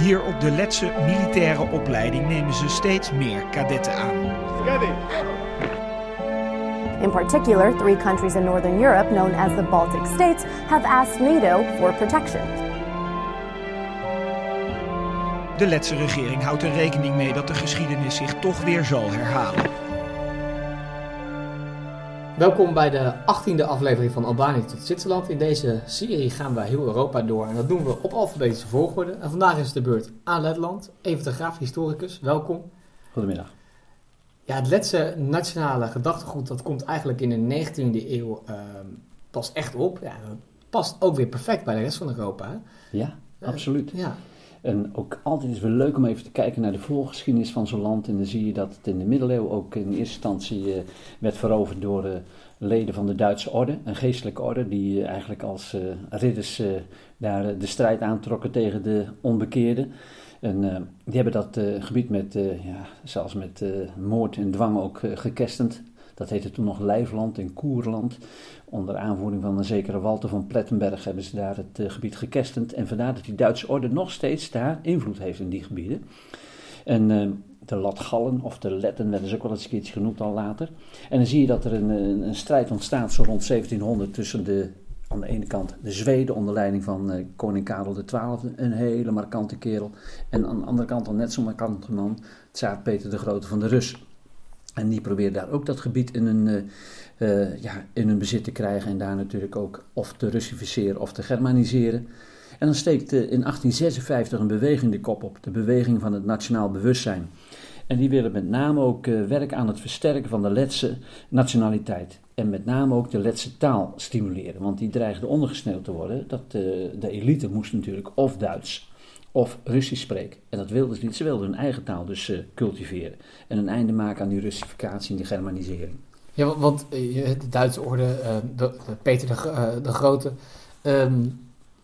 Hier op de Letse militaire opleiding nemen ze steeds meer kadetten aan. In particular, three countries in Northern Europe, known as the Baltic States, have asked NATO for protection. De Letse regering houdt er rekening mee dat de geschiedenis zich toch weer zal herhalen. Welkom bij de 18e aflevering van Albanië tot Zwitserland. In deze serie gaan we heel Europa door en dat doen we op alfabetische volgorde. En vandaag is de beurt aan Letland. Even de graaf, historicus, welkom. Goedemiddag. Ja, het Letse nationale gedachtegoed dat komt eigenlijk in de 19e eeuw uh, pas echt op. Ja, dat past ook weer perfect bij de rest van Europa. Hè? Ja, absoluut. Ja. En ook altijd is het leuk om even te kijken naar de voorgeschiedenis van zo'n land. En dan zie je dat het in de middeleeuwen ook in eerste instantie uh, werd veroverd door uh, leden van de Duitse orde, een geestelijke orde, die uh, eigenlijk als ridders daar de strijd aantrokken tegen de onbekeerden. En die hebben dat gebied met, ja, zelfs met moord en dwang ook gekestend. Dat heette toen nog Lijfland en Koerland. Onder aanvoering van een zekere Walter van Plettenberg hebben ze daar het uh, gebied gekestend. En vandaar dat die Duitse orde nog steeds daar invloed heeft in die gebieden. En uh, de Latgallen, of de Letten, werden ze ook wel eens een genoemd al later. En dan zie je dat er een, een, een strijd ontstaat zo rond 1700 tussen de, aan de ene kant de Zweden onder leiding van koning Karel XII, een hele markante kerel. En aan de andere kant een net zo'n markante man, tsaar Peter de Grote van de Russen. En die probeerde daar ook dat gebied in hun, uh, uh, ja, in hun bezit te krijgen en daar natuurlijk ook of te Russificeren of te Germaniseren. En dan steekt uh, in 1856 een beweging de kop op, de beweging van het nationaal bewustzijn. En die willen met name ook werken aan het versterken van de Letse nationaliteit. En met name ook de Letse taal stimuleren, want die dreigde ondergesneeuwd te worden. Dat, de elite moest natuurlijk of Duits of Russisch spreken. En dat wilden ze niet. Ze wilden hun eigen taal dus uh, cultiveren. En een einde maken aan die Russificatie en die Germanisering. Ja, want uh, de Duitse orde, uh, de, de Peter de, de Grote, um,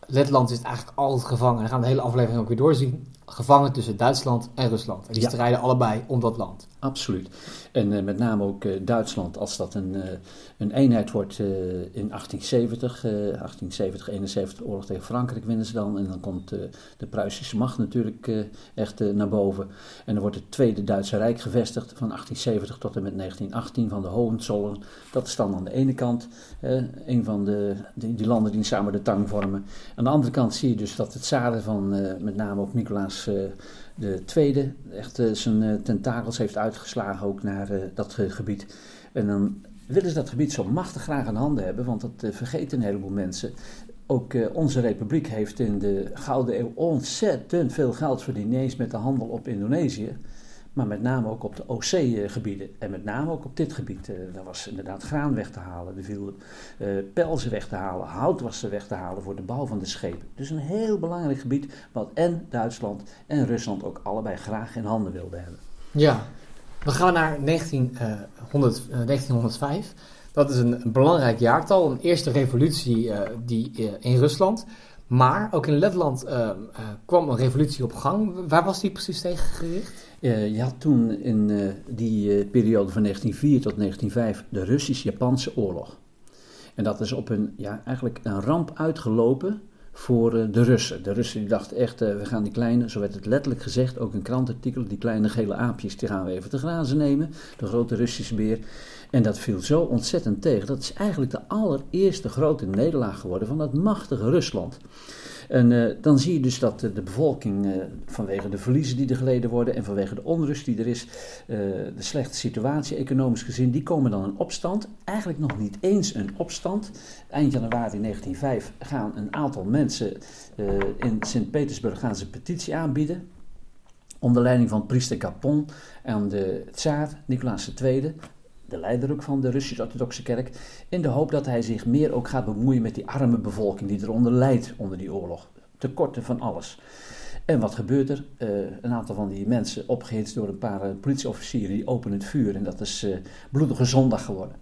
Letland is eigenlijk altijd gevangen. En we gaan de hele aflevering ook weer doorzien. Gevangen tussen Duitsland en Rusland. En die ja. strijden allebei om dat land. Absoluut. En uh, met name ook uh, Duitsland, als dat een, uh, een eenheid wordt in 1870, 1870, 71, oorlog tegen Frankrijk winnen ze dan. En dan komt de Pruisische macht natuurlijk echt naar boven. En dan wordt het Tweede Duitse Rijk gevestigd van 1870 tot en met 1918 van de Hohenzollern. Dat is dan aan de ene kant een van de, die, die, landen die samen de tang vormen. Aan de andere kant zie je dus dat het zaden van met name ook Nicolaas de tweede echt uh, zijn uh, tentakels heeft uitgeslagen ook naar dat gebied. En dan willen ze dat gebied zo machtig graag aan handen hebben, want dat vergeten een heleboel mensen. Ook onze republiek heeft in de Gouden Eeuw ontzettend veel geld verdiend, met de handel op Indonesië, maar met name ook op de OC-gebieden. En met name ook op dit gebied. daar was inderdaad graan weg te halen, er viel pelzen weg te halen, hout was er weg te halen voor de bouw van de schepen. Dus een heel belangrijk gebied wat en Duitsland en Rusland ook allebei graag in handen wilden hebben. Ja, we gaan naar 1900, uh, 1905. Dat is een, belangrijk jaartal, een eerste revolutie die, in Rusland. Maar ook in Letland kwam een revolutie op gang. Waar was die precies tegen gericht? Uh, je had toen in uh, die uh, periode van 1904 tot 1905 de Russisch-Japanse oorlog. En dat is op een, ja, eigenlijk een ramp uitgelopen voor de Russen. De Russen die dachten echt, we gaan die kleine, zo werd het letterlijk gezegd, ook in krantartikel, die kleine gele aapjes, die gaan we even te grazen nemen. De grote Russische beer. En dat viel zo ontzettend tegen. Dat is eigenlijk de allereerste grote nederlaag geworden van dat machtige Rusland. En uh, dan zie je dus dat uh, de bevolking uh, vanwege de verliezen die er geleden worden en vanwege de onrust die er is, de slechte situatie economisch gezien, die komen dan in opstand. Eigenlijk nog niet eens een opstand. Eind januari 1905 gaan een aantal mensen in Sint-Petersburg gaan ze een petitie aanbieden. Onder leiding van priester Capon en de tsaar Nicolaas II, de leider ook van de Russisch-Orthodoxe Kerk, in de hoop dat hij zich meer ook gaat bemoeien met die arme bevolking die eronder lijdt onder die oorlog. Tekorten van alles. En wat gebeurt er? Uh, een aantal van die mensen, opgehitst door een paar uh, politieofficieren, die openen het vuur en dat is uh, bloedige zondag geworden.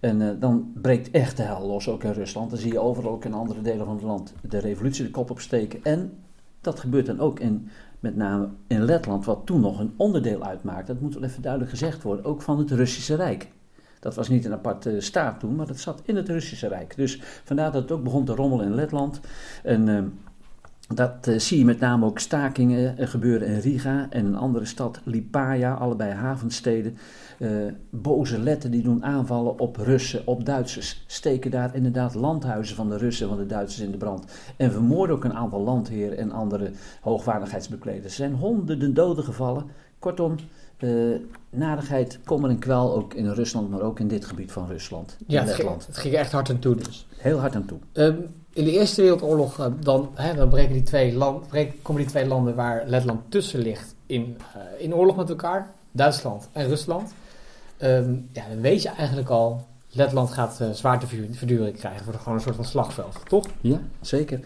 En dan breekt echt de hel los, ook in Rusland. Dan zie je overal ook in andere delen van het land de revolutie de kop opsteken. En dat gebeurt dan ook in met name in Letland, wat toen nog een onderdeel uitmaakte, dat moet wel even duidelijk gezegd worden, ook van het Russische Rijk. Dat was niet een aparte staat toen, maar dat zat in het Russische Rijk. Dus vandaar dat het ook begon te rommelen in Letland. En uh, Dat eh, zie je met name ook stakingen eh, gebeuren in Riga en een andere stad, Lipaja, allebei havensteden. Eh, boze letten die doen aanvallen op Russen, op Duitsers. Steken daar inderdaad landhuizen van de Russen en van de Duitsers in de brand. En vermoorden ook een aantal landheren en andere hoogwaardigheidsbekleders. Er zijn honderden doden gevallen. Kortom, eh narigheid, kommer en kwel ook in Rusland, maar ook in dit gebied van Rusland. Ja, het ging, het ging echt hard aan toe dus. Heel hard aan toe. Ehm, in de Eerste Wereldoorlog eh, dan, hè, dan breken die twee land, breken, komen die twee landen waar Letland tussen ligt in, eh, in oorlog met elkaar. Duitsland en Rusland. Ehm, ja, dan weet je eigenlijk al, Letland gaat eh zwaarteverduring krijgen. Wordt gewoon een soort van slagveld, toch? Ja, zeker.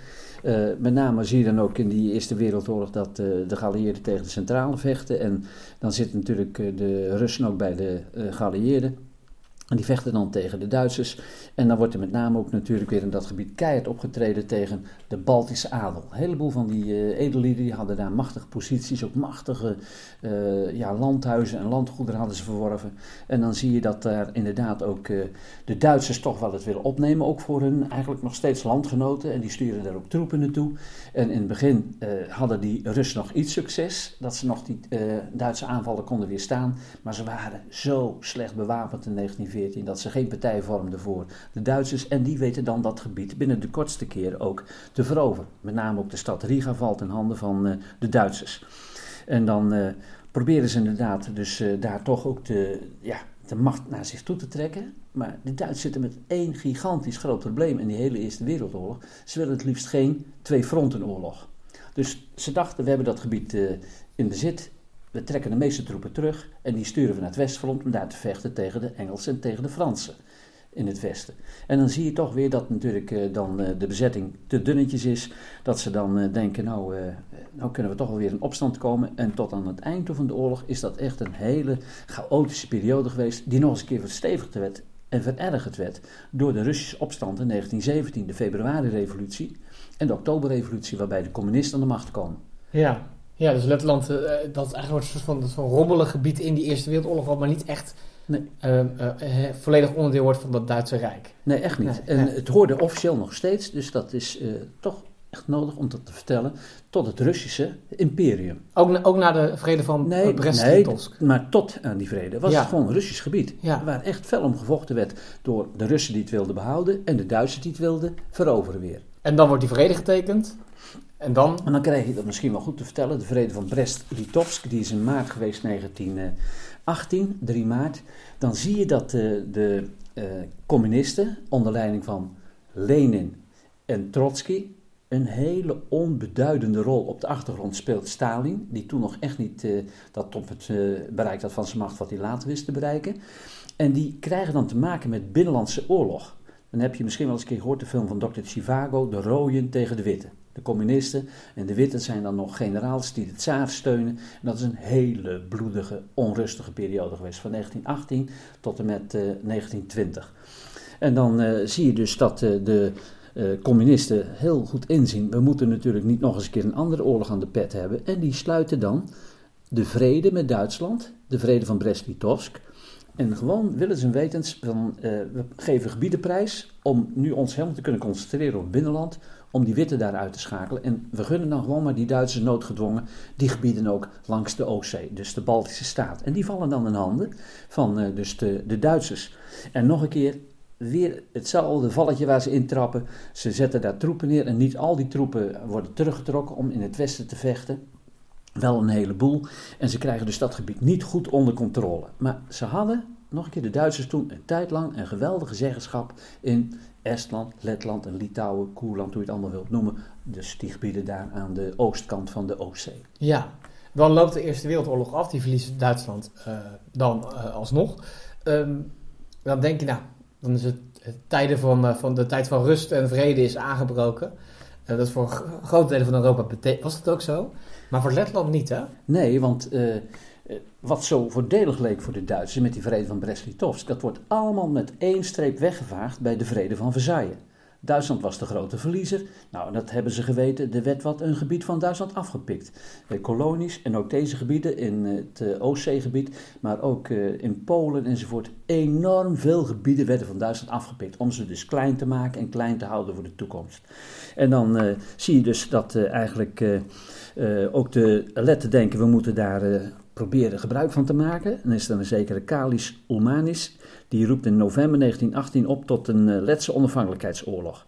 Met name zie je dan ook in die Eerste Wereldoorlog dat de geallieerden tegen de centrale vechten. En dan zitten natuurlijk de Russen ook bij de geallieerden. En die vechten dan tegen de Duitsers. En dan wordt er met name ook natuurlijk weer in dat gebied keihard opgetreden tegen de Baltische adel. Een heleboel van die eh edellieden die hadden daar machtige posities, ook machtige eh, ja, landhuizen en landgoederen hadden ze verworven. En dan zie je dat daar inderdaad ook eh, de Duitsers toch wel het willen opnemen, ook voor hun eigenlijk nog steeds landgenoten. En die sturen daar ook troepen naartoe. En in het begin hadden die Russen nog iets succes, dat ze nog die Duitse aanvallen konden weerstaan. Maar ze waren zo slecht bewapend in 1914 dat ze geen partij vormden voor de Duitsers. En die weten dan dat gebied binnen de kortste keer ook te veroveren. Met name ook de stad Riga valt in handen van eh, de Duitsers. En dan eh, proberen ze inderdaad dus eh, daar toch ook de, ja, de macht naar zich toe te trekken. Maar de Duitsers zitten met één gigantisch groot probleem in die hele Eerste Wereldoorlog. Ze willen het liefst geen twee frontenoorlog. Dus ze dachten, we hebben dat gebied in bezit. We trekken de meeste troepen terug en die sturen we naar het westfront om daar te vechten tegen de Engelsen en tegen de Fransen in het westen. En dan zie je toch weer dat natuurlijk eh, dan eh, de bezetting te dunnetjes is. Dat ze dan eh, denken, nou, nou kunnen we toch wel weer in opstand komen. En tot aan het eind van de oorlog is dat echt een hele chaotische periode geweest. Die nog eens een keer verstevigd werd en verergerd werd door de Russische opstand in 1917, de februari-revolutie en de oktoberrevolutie, waarbij de communisten aan de macht komen. Ja. Ja, dus Letland, eh, dat is eigenlijk een soort van, van rommelig gebied in die Eerste Wereldoorlog, wat maar niet echt Nee. eh, eh, volledig onderdeel wordt van dat Duitse Rijk. Nee, echt niet. Nee, en het hoorde officieel nog steeds, dus dat is eh, toch echt nodig om dat te vertellen, tot het Russische imperium. Ook, na- ook na de vrede van Nee, eh, Brest nee, maar tot aan die vrede was Ja. het gewoon Russisch gebied. Ja. Waar echt fel om gevochten werd door de Russen die het wilden behouden en de Duitsers die het wilden veroveren weer. En dan wordt die vrede getekend. En dan, En dan krijg je dat misschien wel goed te vertellen. De vrede van Brest-Litovsk, die is in maart geweest, 1918, 3 maart. Dan zie je dat de, de eh, communisten, onder leiding van Lenin en Trotsky, een hele onbeduidende rol op de achtergrond speelt Stalin. Die toen nog echt niet eh, dat op het eh, bereik had van zijn macht wat hij later wist te bereiken. En die krijgen dan te maken met binnenlandse oorlog. Dan heb je misschien wel eens een keer gehoord de film van Dr. Chivago, de rooien tegen de witte. De communisten en de witte zijn dan nog generaals die de tsaar steunen. En dat is een hele bloedige, onrustige periode geweest, van 1918 tot en met eh, 1920. En dan eh, zie je dus dat eh, de eh, communisten heel goed inzien, we moeten natuurlijk niet nog eens een keer een andere oorlog aan de pet hebben. En die sluiten dan de vrede met Duitsland, de vrede van Brest-Litovsk. En gewoon willens en wetens van, eh, we geven gebiedenprijs om nu ons helemaal te kunnen concentreren op het binnenland, om die witte daaruit te schakelen. En we gunnen dan gewoon maar die Duitsers noodgedwongen die gebieden ook langs de Oostzee, dus de Baltische staat. En die vallen dan in handen van eh, dus de, de Duitsers. En nog een keer, weer hetzelfde valletje waar ze intrappen. Ze zetten daar troepen neer en niet al die troepen worden teruggetrokken om in het westen te vechten. Wel een heleboel. En ze krijgen dus dat gebied niet goed onder controle. Maar ze hadden, nog een keer de Duitsers toen, een tijd lang een geweldige zeggenschap in Estland, Letland en Litouwen, Koerland, hoe je het allemaal wilt noemen. Dus die gebieden daar aan de oostkant van de Oostzee. ja, dan loopt de Eerste Wereldoorlog af. Die verliest Duitsland eh, dan eh, alsnog. Ehm, dan denk je, nou, dan is het, het tijden van, eh, van de tijd van rust en vrede is aangebroken. Dat is voor grote delen van Europa betekent. Was dat ook zo? Maar voor Letland niet, hè? Nee, want wat zo voordelig leek voor de Duitsers met die vrede van Brest-Litovsk, dat wordt allemaal met één streep weggevaagd bij de vrede van Versailles. Duitsland was de grote verliezer. Nou, dat hebben ze geweten. Er werd wat een gebied van Duitsland afgepikt. Eh, kolonies en ook deze gebieden in het uh, Oostzeegebied, maar ook in Polen enzovoort. Enorm veel gebieden werden van Duitsland afgepikt. Om ze dus klein te maken en klein te houden voor de toekomst. En dan zie je dus dat eigenlijk ook de Letten denken: we moeten daar proberen gebruik van te maken. Dan is er een zekere Kalis Ulmanis, die roept in november 1918 op tot een uh, Letse onafhankelijkheidsoorlog.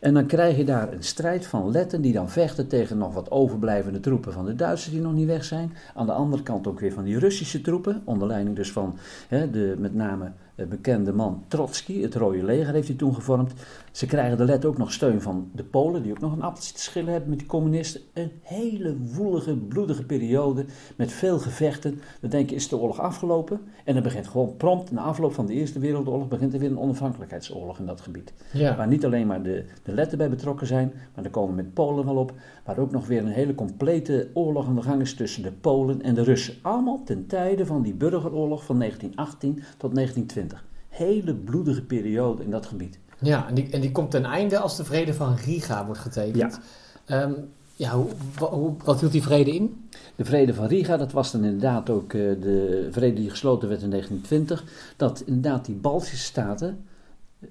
En dan krijg je daar een strijd van Letten die dan vechten tegen nog wat overblijvende troepen van de Duitsers die nog niet weg zijn. Aan de andere kant ook weer van die Russische troepen, onder leiding dus van hè, de, met name bekende man Trotsky, het Rode Leger heeft hij toen gevormd. Ze krijgen de let ook nog steun van de Polen, die ook nog een appeltje te schillen hebben met die communisten. Een hele woelige, bloedige periode met veel gevechten. Dan denk je, is de oorlog afgelopen? En dan begint gewoon prompt, na afloop van de Eerste Wereldoorlog, begint er weer een onafhankelijkheidsoorlog in dat gebied. Ja. Waar niet alleen maar de, de letten bij betrokken zijn, maar daar komen met Polen wel op. Waar ook nog weer een hele complete oorlog aan de gang is tussen de Polen en de Russen. Allemaal ten tijde van die burgeroorlog van 1918 tot 1920 hele bloedige periode in dat gebied. Ja, en die, en die komt ten einde als de vrede van Riga wordt getekend. Ja. Um, ja, hoe, hoe, wat hield die vrede in? De vrede van Riga, dat was dan inderdaad ook uh, de vrede die gesloten werd in 1920. Dat inderdaad die Baltische staten,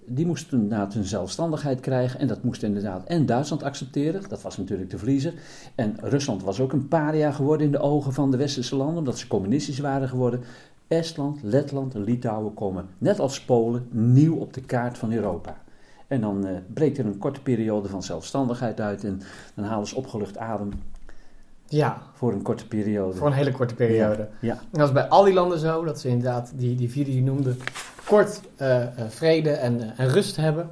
die moesten inderdaad hun zelfstandigheid krijgen. En dat moest inderdaad en Duitsland accepteren. Dat was natuurlijk de verliezer. En Rusland was ook een paria geworden in de ogen van de westerse landen, omdat ze communistisch waren geworden. Estland, Letland en Litouwen komen, net als Polen, nieuw op de kaart van Europa. En dan uh, breekt er een korte periode van zelfstandigheid uit en dan halen ze opgelucht adem. Ja. Voor een korte periode. Voor een hele korte periode. Ja. En dat is bij al die landen zo, dat ze inderdaad, die, die vier die je noemde, kort uh, vrede en, en rust hebben.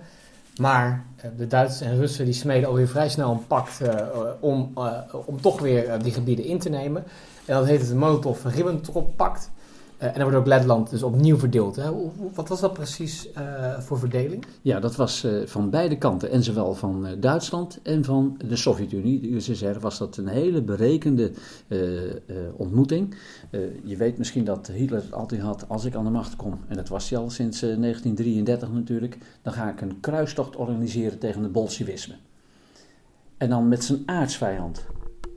Maar de Duitsers en Russen die smeden alweer vrij snel een pact om, om toch weer die gebieden in te nemen. En dat heet het Molotov-Ribbentrop-pact. Uh, en dan wordt ook Letland dus opnieuw verdeeld. Hè? Wat was dat precies uh, voor verdeling? Ja, dat was uh, van beide kanten. En zowel van Duitsland en van de Sovjet-Unie, de USSR, was dat een hele berekende ontmoeting. je weet misschien dat Hitler het altijd had, als ik aan de macht kom, en dat was hij al sinds 1933 natuurlijk, dan ga ik een kruistocht organiseren tegen het bolsjewisme. En dan met zijn aardsvijand,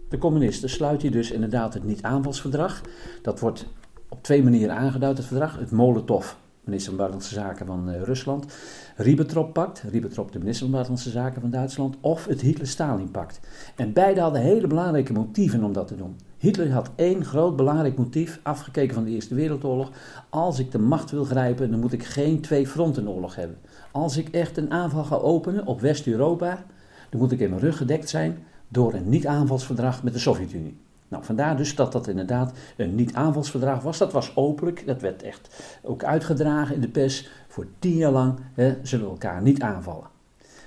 de communisten, sluit hij dus inderdaad het niet-aanvalsverdrag. Dat wordt op twee manieren aangeduid, het verdrag. Het Molotov, minister van Buitenlandse Zaken van uh, Rusland. Ribbentrop-pact, Ribbentrop de minister van Buitenlandse Zaken van Duitsland. Of het Hitler-Stalin-pact. En beide hadden hele belangrijke motieven om dat te doen. Hitler had één groot belangrijk motief, afgekeken van de Eerste Wereldoorlog. Als ik de macht wil grijpen, dan moet ik geen twee frontenoorlog hebben. Als ik echt een aanval ga openen op West-Europa, dan moet ik in mijn rug gedekt zijn door een niet-aanvalsverdrag met de Sovjet-Unie. Nou, vandaar dus dat dat inderdaad een niet-aanvalsverdrag was. Dat was openlijk, dat werd echt ook uitgedragen in de pers. Voor tien jaar lang hè, zullen we elkaar niet aanvallen.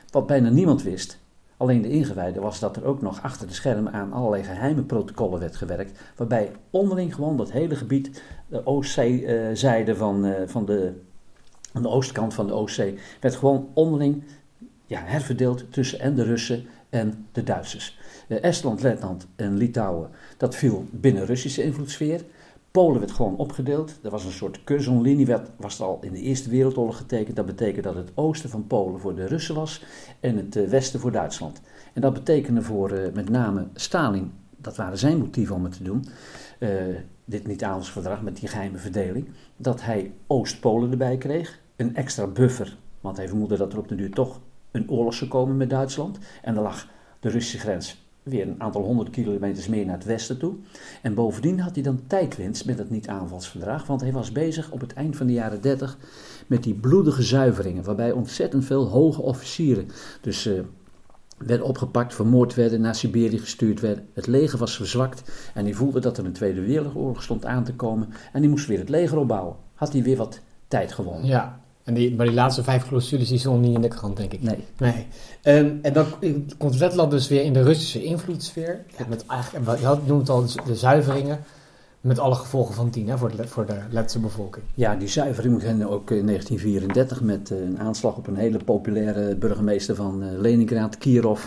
Wat bijna niemand wist, alleen de ingewijden, was dat er ook nog achter de schermen aan allerlei geheime protocollen werd gewerkt. Waarbij onderling gewoon dat hele gebied, de oostzijde van, uh, van de, aan de oostkant van de Oostzee, werd gewoon onderling ja, herverdeeld tussen en de Russen en de Duitsers. Estland, Letland en Litouwen, dat viel binnen Russische invloedssfeer. Polen werd gewoon opgedeeld. Er was een soort Curzon-linie, was al in de Eerste Wereldoorlog getekend. Dat betekende dat het oosten van Polen voor de Russen was en het eh, westen voor Duitsland. En dat betekende voor uh, met name Stalin, dat waren zijn motieven om het te doen, dit niet-aanvalsverdrag met die geheime verdeling, dat hij Oost-Polen erbij kreeg, een extra buffer, want hij vermoedde dat er op de duur toch een oorlog zou komen met Duitsland. En er lag de Russische grens weer een aantal honderd kilometers meer naar het westen toe. En bovendien had hij dan tijdwinst met het niet-aanvalsverdrag, want hij was bezig op het eind van de jaren 30 met die bloedige zuiveringen, waarbij ontzettend veel hoge officieren dus uh, werden opgepakt, vermoord werden, naar Siberië gestuurd werden. Het leger was verzwakt en hij voelde dat er een Tweede Wereldoorlog stond aan te komen en hij moest weer het leger opbouwen. Had hij weer wat tijd gewonnen. Ja, en die, maar die laatste vijf clausules die stonden niet in de krant, denk ik. Nee. nee. En, en dan komt Letland dus weer in de Russische invloedssfeer. Ja. Met eigenlijk, je had, noemt al de zuiveringen. Met alle gevolgen van dien hè, voor, de, voor de Letse bevolking. Ja, die zuivering begon ook in 1934 met eh, een aanslag op een hele populaire burgemeester van eh, Leningrad, Kirov.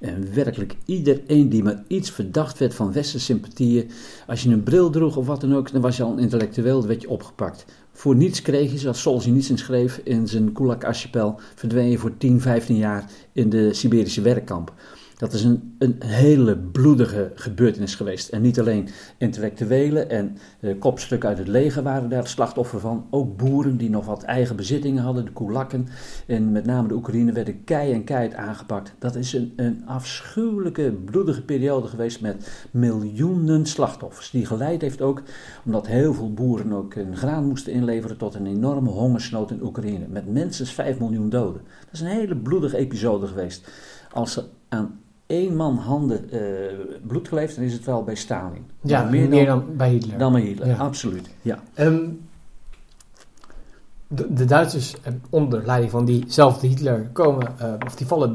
En werkelijk iedereen die maar iets verdacht werd van westerse sympathieën, als je een bril droeg of wat dan ook, dan was je al een intellectueel, dan werd je opgepakt. Voor niets kreeg je, zoals Solzhenitsyn schreef in zijn Kulak-archipel, verdween je voor 10, 15 jaar in de Siberische werkkamp. Dat is een, een hele bloedige gebeurtenis geweest. En niet alleen intellectuelen en eh, kopstukken uit het leger waren daar het slachtoffer van. Ook boeren die nog wat eigen bezittingen hadden, de koelakken. En met name de Oekraïne werden kei en keihard aangepakt. Dat is een, een afschuwelijke, bloedige periode geweest met miljoenen slachtoffers. Die geleid heeft ook omdat heel veel boeren ook hun graan moesten inleveren tot een enorme hongersnood in Oekraïne. Met minstens 5 miljoen doden. Dat is een hele bloedige episode geweest. Als er aan één man handen uh, bloed geleefd, dan is het wel bij Stalin. Ja, Maar meer, dan, bij Hitler. dan bij Hitler, Ja. absoluut. Ja. Ehm, de, de Duitsers eh, onder leiding van diezelfde Hitler komen, eh, of die vallen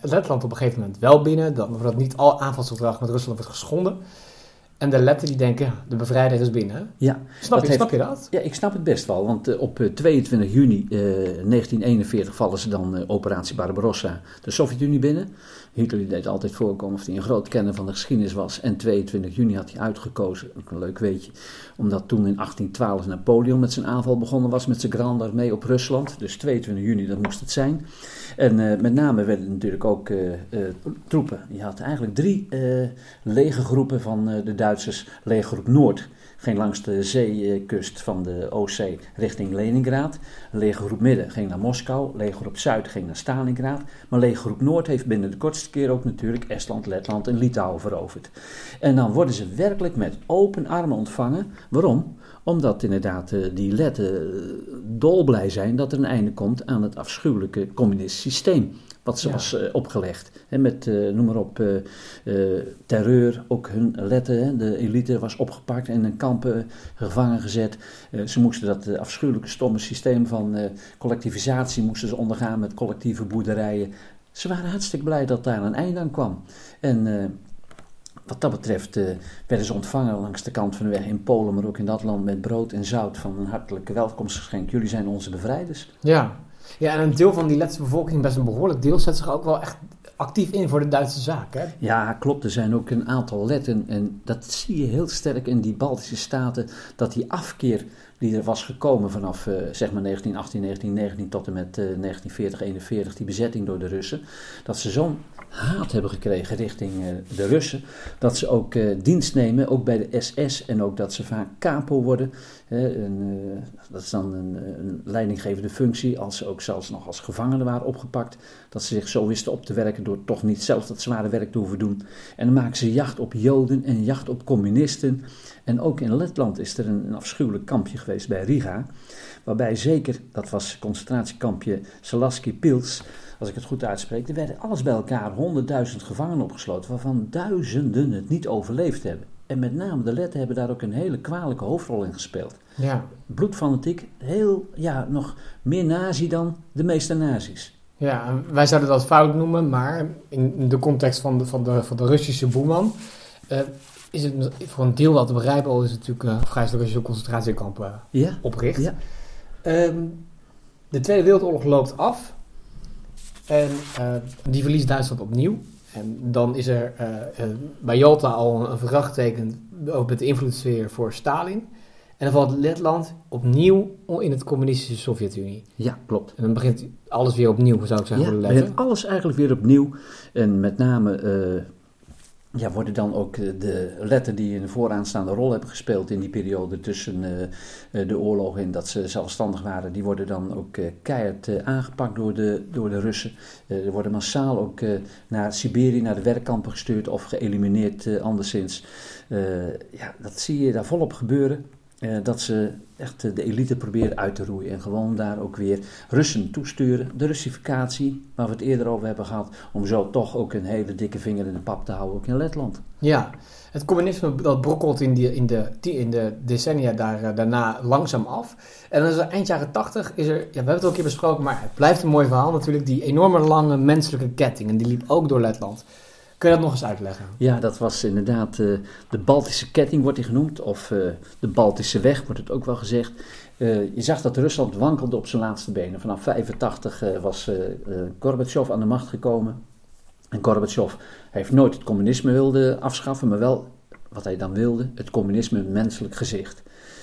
Letland op een gegeven moment wel binnen. Dan wordt niet al aanvalsverdrag met Rusland wordt geschonden. En de Letten die denken, de bevrijder is binnen. ja. Snap, je, heeft- snap je dat? Ja, ik snap het best wel, want eh, op eh, 22 juni eh, 1941 vallen ze dan eh, operatie Barbarossa de Sovjet-Unie binnen. Hitler deed altijd voorkomen of hij een groot kenner van de geschiedenis was. En 22 juni had hij uitgekozen, ook een leuk weetje, omdat toen in 1812 Napoleon met zijn aanval begonnen was met zijn Grande Armee op Rusland. Dus 22 juni, dat moest het zijn. En eh, met name werden natuurlijk ook eh, eh, troepen. Je had eigenlijk drie eh legergroepen van eh, de Duitsers. Legergroep Noord ging langs de zeekust van de Oostzee richting Leningrad. Legergroep Midden ging naar Moskou. Legergroep Zuid ging naar Stalingrad. Maar Legergroep Noord heeft binnen de kortste keer ook natuurlijk Estland, Letland en Litouwen veroverd. En dan worden ze werkelijk met open armen ontvangen. Waarom? Omdat inderdaad eh, die Letten eh, dolblij zijn dat er een einde komt aan het afschuwelijke communistische systeem. Wat ze Ja. was eh, opgelegd. Hè, met, eh, noem maar op, eh, terreur. Ook hun letten, hè, de elite was opgepakt en in kampen gevangen gezet. Ze moesten dat afschuwelijke stomme systeem van collectivisatie moesten ze ondergaan met collectieve boerderijen. Ze waren hartstikke blij dat daar een einde aan kwam. En wat dat betreft werden ze ontvangen langs de kant van de weg in Polen, maar ook in dat land met brood en zout van een hartelijke welkomstgeschenk. Jullie zijn onze bevrijders. Ja. Ja, en een deel van die Letse bevolking, best een behoorlijk deel, zet zich ook wel echt actief in voor de Duitse zaak. Hè? Ja, klopt. Er zijn ook een aantal letten. En dat zie je heel sterk in die Baltische staten. Dat die afkeer die er was gekomen vanaf eh, zeg maar 1918, 1919 tot en met eh, 1940, 41, die bezetting door de Russen. Dat ze zo'n haat hebben gekregen richting eh, de Russen. Dat ze ook eh, dienst nemen, ook bij de SS. En ook dat ze vaak capo worden. Eh, dat is dan een, een leidinggevende functie. Als ze ook zelfs nog als gevangenen waren opgepakt. Dat ze zich zo wisten op te werken door toch niet zelf dat zware werk te hoeven doen. En dan maken ze jacht op Joden en jacht op communisten. En ook in Letland is er een, een afschuwelijk kampje geweest bij Riga. Waarbij zeker, dat was concentratiekampje Salaski Pils, als ik het goed uitspreek. Er werden alles bij elkaar 100.000 gevangenen opgesloten, waarvan duizenden het niet overleefd hebben. En met name de Letten hebben daar ook een hele kwalijke hoofdrol in gespeeld. Ja. Bloedfanatiek, heel, ja, nog meer nazi dan de meeste nazi's. Ja, wij zouden dat fout noemen, maar in de context van de, van de, van de Russische boeman eh, is het voor een deel wel te begrijpen, al is het natuurlijk uh, afgrijzelijk als je zo'n concentratiekamp uh, Ja, opricht. ja. Ehm, de Tweede Wereldoorlog loopt af en eh, die verliest Duitsland opnieuw. En dan is er eh, eh, bij Jalta al een, een verdrag getekend met de invloedssfeer voor Stalin. En dan valt Letland opnieuw in het communistische Sovjet-Unie. Ja, klopt. En dan begint alles weer opnieuw, zou ik zeggen, Ja, begint alles eigenlijk weer opnieuw. En met name eh, ja, worden dan ook eh, de letten die een vooraanstaande rol hebben gespeeld in die periode tussen eh, eh, de oorlog en dat ze zelfstandig waren, die worden dan ook keihard aangepakt door de, door de Russen. Er worden massaal ook naar Siberië, naar de werkkampen gestuurd of geëlimineerd anderszins. Ja, dat zie je daar volop gebeuren. Eh, dat ze echt eh, de elite proberen uit te roeien en gewoon daar ook weer Russen toesturen. De Russificatie, waar we het eerder over hebben gehad, om zo toch ook een hele dikke vinger in de pap te houden, ook in Letland. Ja, het communisme dat brokkelt in, die, in, de, in de decennia daar, eh, daarna langzaam af. En dan is er eind jaren tachtig, is er, ja, we hebben het ook keer besproken, maar het blijft een mooi verhaal natuurlijk, die enorme lange menselijke ketting. En die liep ook door Letland. Kun je dat nog eens uitleggen? Ja, dat was inderdaad uh, de Baltische ketting, wordt die genoemd. Of uh, de Baltische weg, wordt het ook wel gezegd. Uh, je zag dat Rusland wankelde op zijn laatste benen. Vanaf 85 was Gorbachev aan de macht gekomen. En Gorbachev heeft nooit het communisme wilde afschaffen, maar wel wat hij dan wilde, het communisme menselijk gezicht.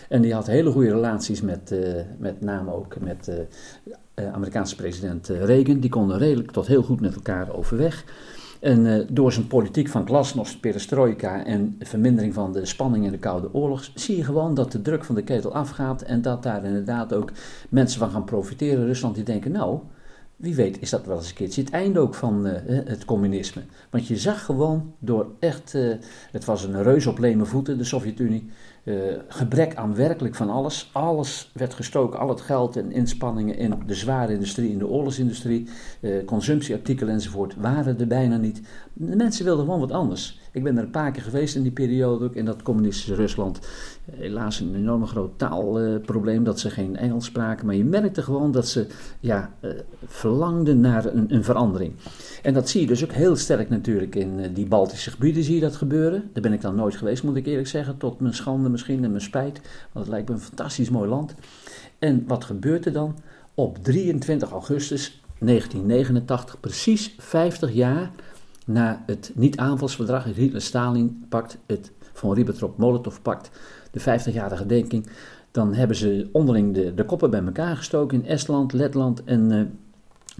En die had hele goede relaties met, met name ook met Amerikaanse president Reagan. Die konden redelijk tot heel goed met elkaar overweg. En uh, door zijn politiek van glasnost, perestroika en vermindering van de spanning in de Koude Oorlog, zie je gewoon dat de druk van de ketel afgaat en dat daar inderdaad ook mensen van gaan profiteren. Rusland die denken, nou, wie weet is dat wel eens een keertje het einde ook van uh, het communisme. Want je zag gewoon door echt, het was een reus op leme voeten, de Sovjet-Unie, uh, gebrek aan werkelijk van alles. Alles werd gestoken, al het geld en inspanningen in de zware industrie, in de oorlogsindustrie, consumptieartikelen enzovoort, waren er bijna niet. De mensen wilden gewoon wat anders. Ik ben er een paar keer geweest in die periode, ook in dat communistische Rusland. Helaas een enorm groot taalprobleem dat ze geen Engels spraken. Maar je merkte gewoon dat ze ja, uh, verlangden naar een, een, verandering. En dat zie je dus ook heel sterk natuurlijk in uh, die Baltische gebieden zie je dat gebeuren. Daar ben ik dan nooit geweest, moet ik eerlijk zeggen. Tot mijn schande misschien en mijn spijt. Want het lijkt me een fantastisch mooi land. En wat gebeurt er dan? Op 23 augustus 1989, precies 50 jaar na het niet-aanvalsverdrag, het Hitler-Stalin-pact, het van Ribbentrop-Molotov-pact, de 50-jarige denking, dan hebben ze onderling de, koppen bij elkaar gestoken in Estland, Letland en uh,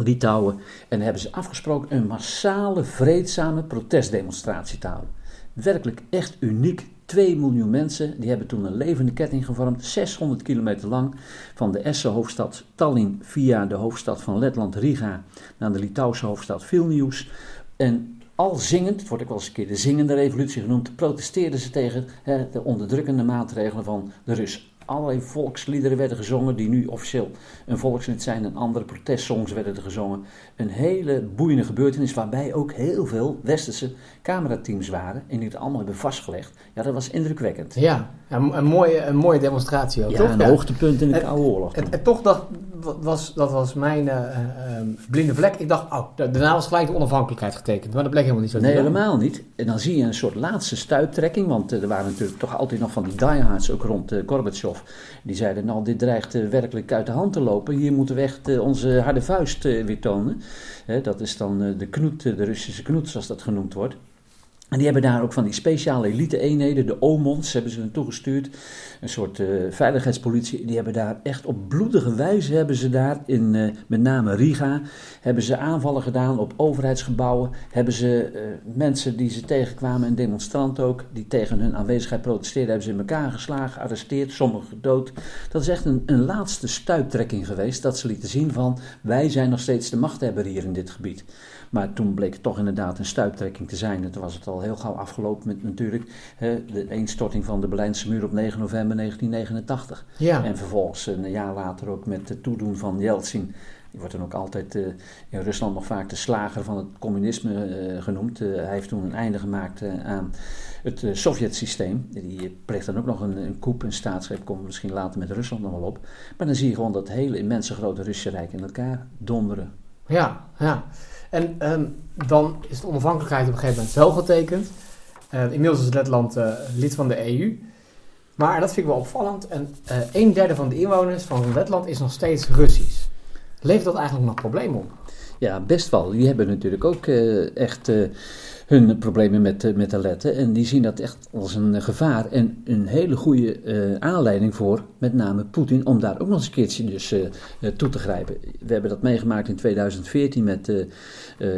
Litouwen. En hebben ze afgesproken een massale, vreedzame protestdemonstratie te houden. Werkelijk echt uniek. 2 miljoen mensen, die hebben toen een levende ketting gevormd, 600 kilometer lang, van de Estse hoofdstad Tallinn via de hoofdstad van Letland, Riga, naar de Litouwse hoofdstad Vilnius. En al zingend, het wordt ook wel eens een keer de zingende revolutie genoemd, protesteerden ze tegen hè, de onderdrukkende maatregelen van de Rus. Allerlei volksliederen werden gezongen, die nu officieel een volkslied zijn, en andere protestsongs werden er gezongen. Een hele boeiende gebeurtenis, waarbij ook heel veel westerse camerateams waren en die het allemaal hebben vastgelegd. Ja, dat was indrukwekkend. Ja, een, een, mooie, een mooie demonstratie ook, ja, toch? een hoogtepunt in de Koude Oorlog. En, en, toch, dat was, dat was mijn uh, uh, blinde vlek. Ik dacht, oh, daarna was gelijk de onafhankelijkheid getekend. Maar dat bleek helemaal niet zo. Nee, helemaal niet. En dan zie je een soort laatste stuiptrekking. Want uh, er waren natuurlijk toch altijd nog van die diehards ook rond Gorbachev. Die zeiden, nou, dit dreigt werkelijk uit de hand te lopen. Hier moeten we echt onze harde vuist weer tonen. dat is dan de knoet, de Russische knoet, zoals dat genoemd wordt. En die hebben daar ook van die speciale elite-eenheden, de OMONs, hebben ze naartoe gestuurd. Een soort uh, veiligheidspolitie. Die hebben daar echt op bloedige wijze, hebben ze daar in uh, met name Riga, hebben ze aanvallen gedaan op overheidsgebouwen. Hebben ze uh, mensen die ze tegenkwamen, en demonstranten ook, die tegen hun aanwezigheid protesteerden, hebben ze in elkaar geslagen, gearresteerd, sommigen gedood. Dat is echt een, een laatste stuiptrekking geweest, dat ze lieten zien van, wij zijn nog steeds de machthebber hier in dit gebied. Maar toen bleek het toch inderdaad een stuiptrekking te zijn. En toen was het al heel gauw afgelopen met natuurlijk hè, de eenstorting van de Berlijnse muur op 9 november 1989. Ja. En vervolgens een jaar later ook met het toedoen van Yeltsin. Die wordt dan ook altijd uh, in Rusland nog vaak de slager van het communisme uh, genoemd. Uh, hij heeft toen een einde gemaakt aan het Sovjet-systeem. Die pleegt dan ook nog een, een coup, een staatsgreep, komt misschien later met Rusland nog wel op. Maar dan zie je gewoon dat hele immense grote Russische rijk in elkaar donderen. Ja, ja. En um, dan is de onafhankelijkheid op een gegeven moment wel getekend. Uh, inmiddels is Letland uh, lid van de EU. Maar dat vind ik wel opvallend. En uh, een derde van de inwoners van Letland is nog steeds Russisch. Levert dat eigenlijk nog problemen op? Ja, best wel. Die hebben natuurlijk ook echt hun problemen met, met de letten. En die zien dat echt als een gevaar en een hele goede uh, aanleiding voor, met name Poetin, om daar ook nog eens een keertje dus, toe te grijpen. We hebben dat meegemaakt in 2014 met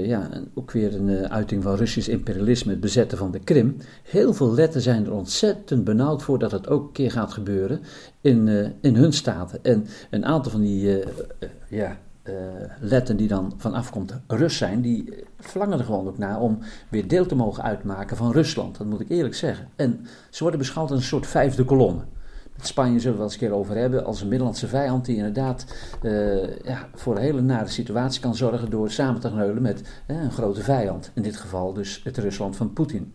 ja, ook weer een uiting van Russisch imperialisme, het bezetten van de Krim. Heel veel letten zijn er ontzettend benauwd voor dat het ook een keer gaat gebeuren in, in hun staten. En een aantal van die ja, uh, letten die dan van afkomst Rus zijn, die verlangen er gewoon ook naar om weer deel te mogen uitmaken van Rusland. Dat moet ik eerlijk zeggen. En ze worden beschouwd als een soort vijfde kolonne. Met Spanje zullen we wel eens een keer over hebben, als een Middellandse vijand die inderdaad uh, ja, voor een hele nare situatie kan zorgen door samen te kneulen met uh, een grote vijand. In dit geval dus het Rusland van Poetin.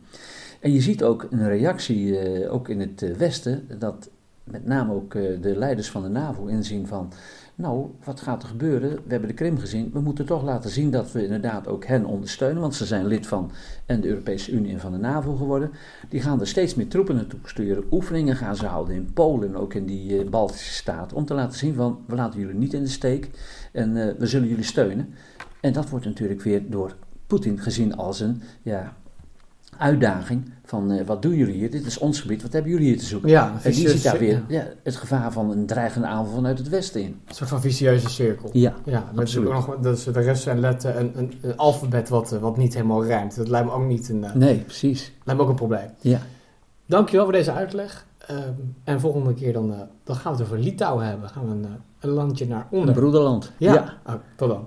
En je ziet ook een reactie, ook in het Westen, dat met name ook de leiders van de NAVO inzien van nou, wat gaat er gebeuren? We hebben de Krim gezien. We moeten toch laten zien dat we inderdaad ook hen ondersteunen. Want ze zijn lid van en de Europese Unie en van de NAVO geworden. Die gaan er steeds meer troepen naartoe sturen. Oefeningen gaan ze houden in Polen en ook in die uh, Baltische staten. Om te laten zien van, we laten jullie niet in de steek. En uh, we zullen jullie steunen. En dat wordt natuurlijk weer door Poetin gezien als een ja, uitdaging van uh, wat doen jullie hier? Dit is ons gebied, wat hebben jullie hier te zoeken? Ja, en die ziet daar weer ja. het gevaar van een dreigende aanval vanuit het westen in. Een soort van vicieuze cirkel. Ja, ja met ook nog dus de rest en letten een, een, een, alfabet wat, wat niet helemaal rijmt. Dat lijkt me ook niet een... Uh, nee, precies. Lijkt me ook een probleem. Ja. Dankjewel voor deze uitleg. Um, en volgende keer dan, dan gaan we het over Litouwen hebben. Gaan we een, een landje naar onder. Een broederland. Ja, ja. Oh, tot dan.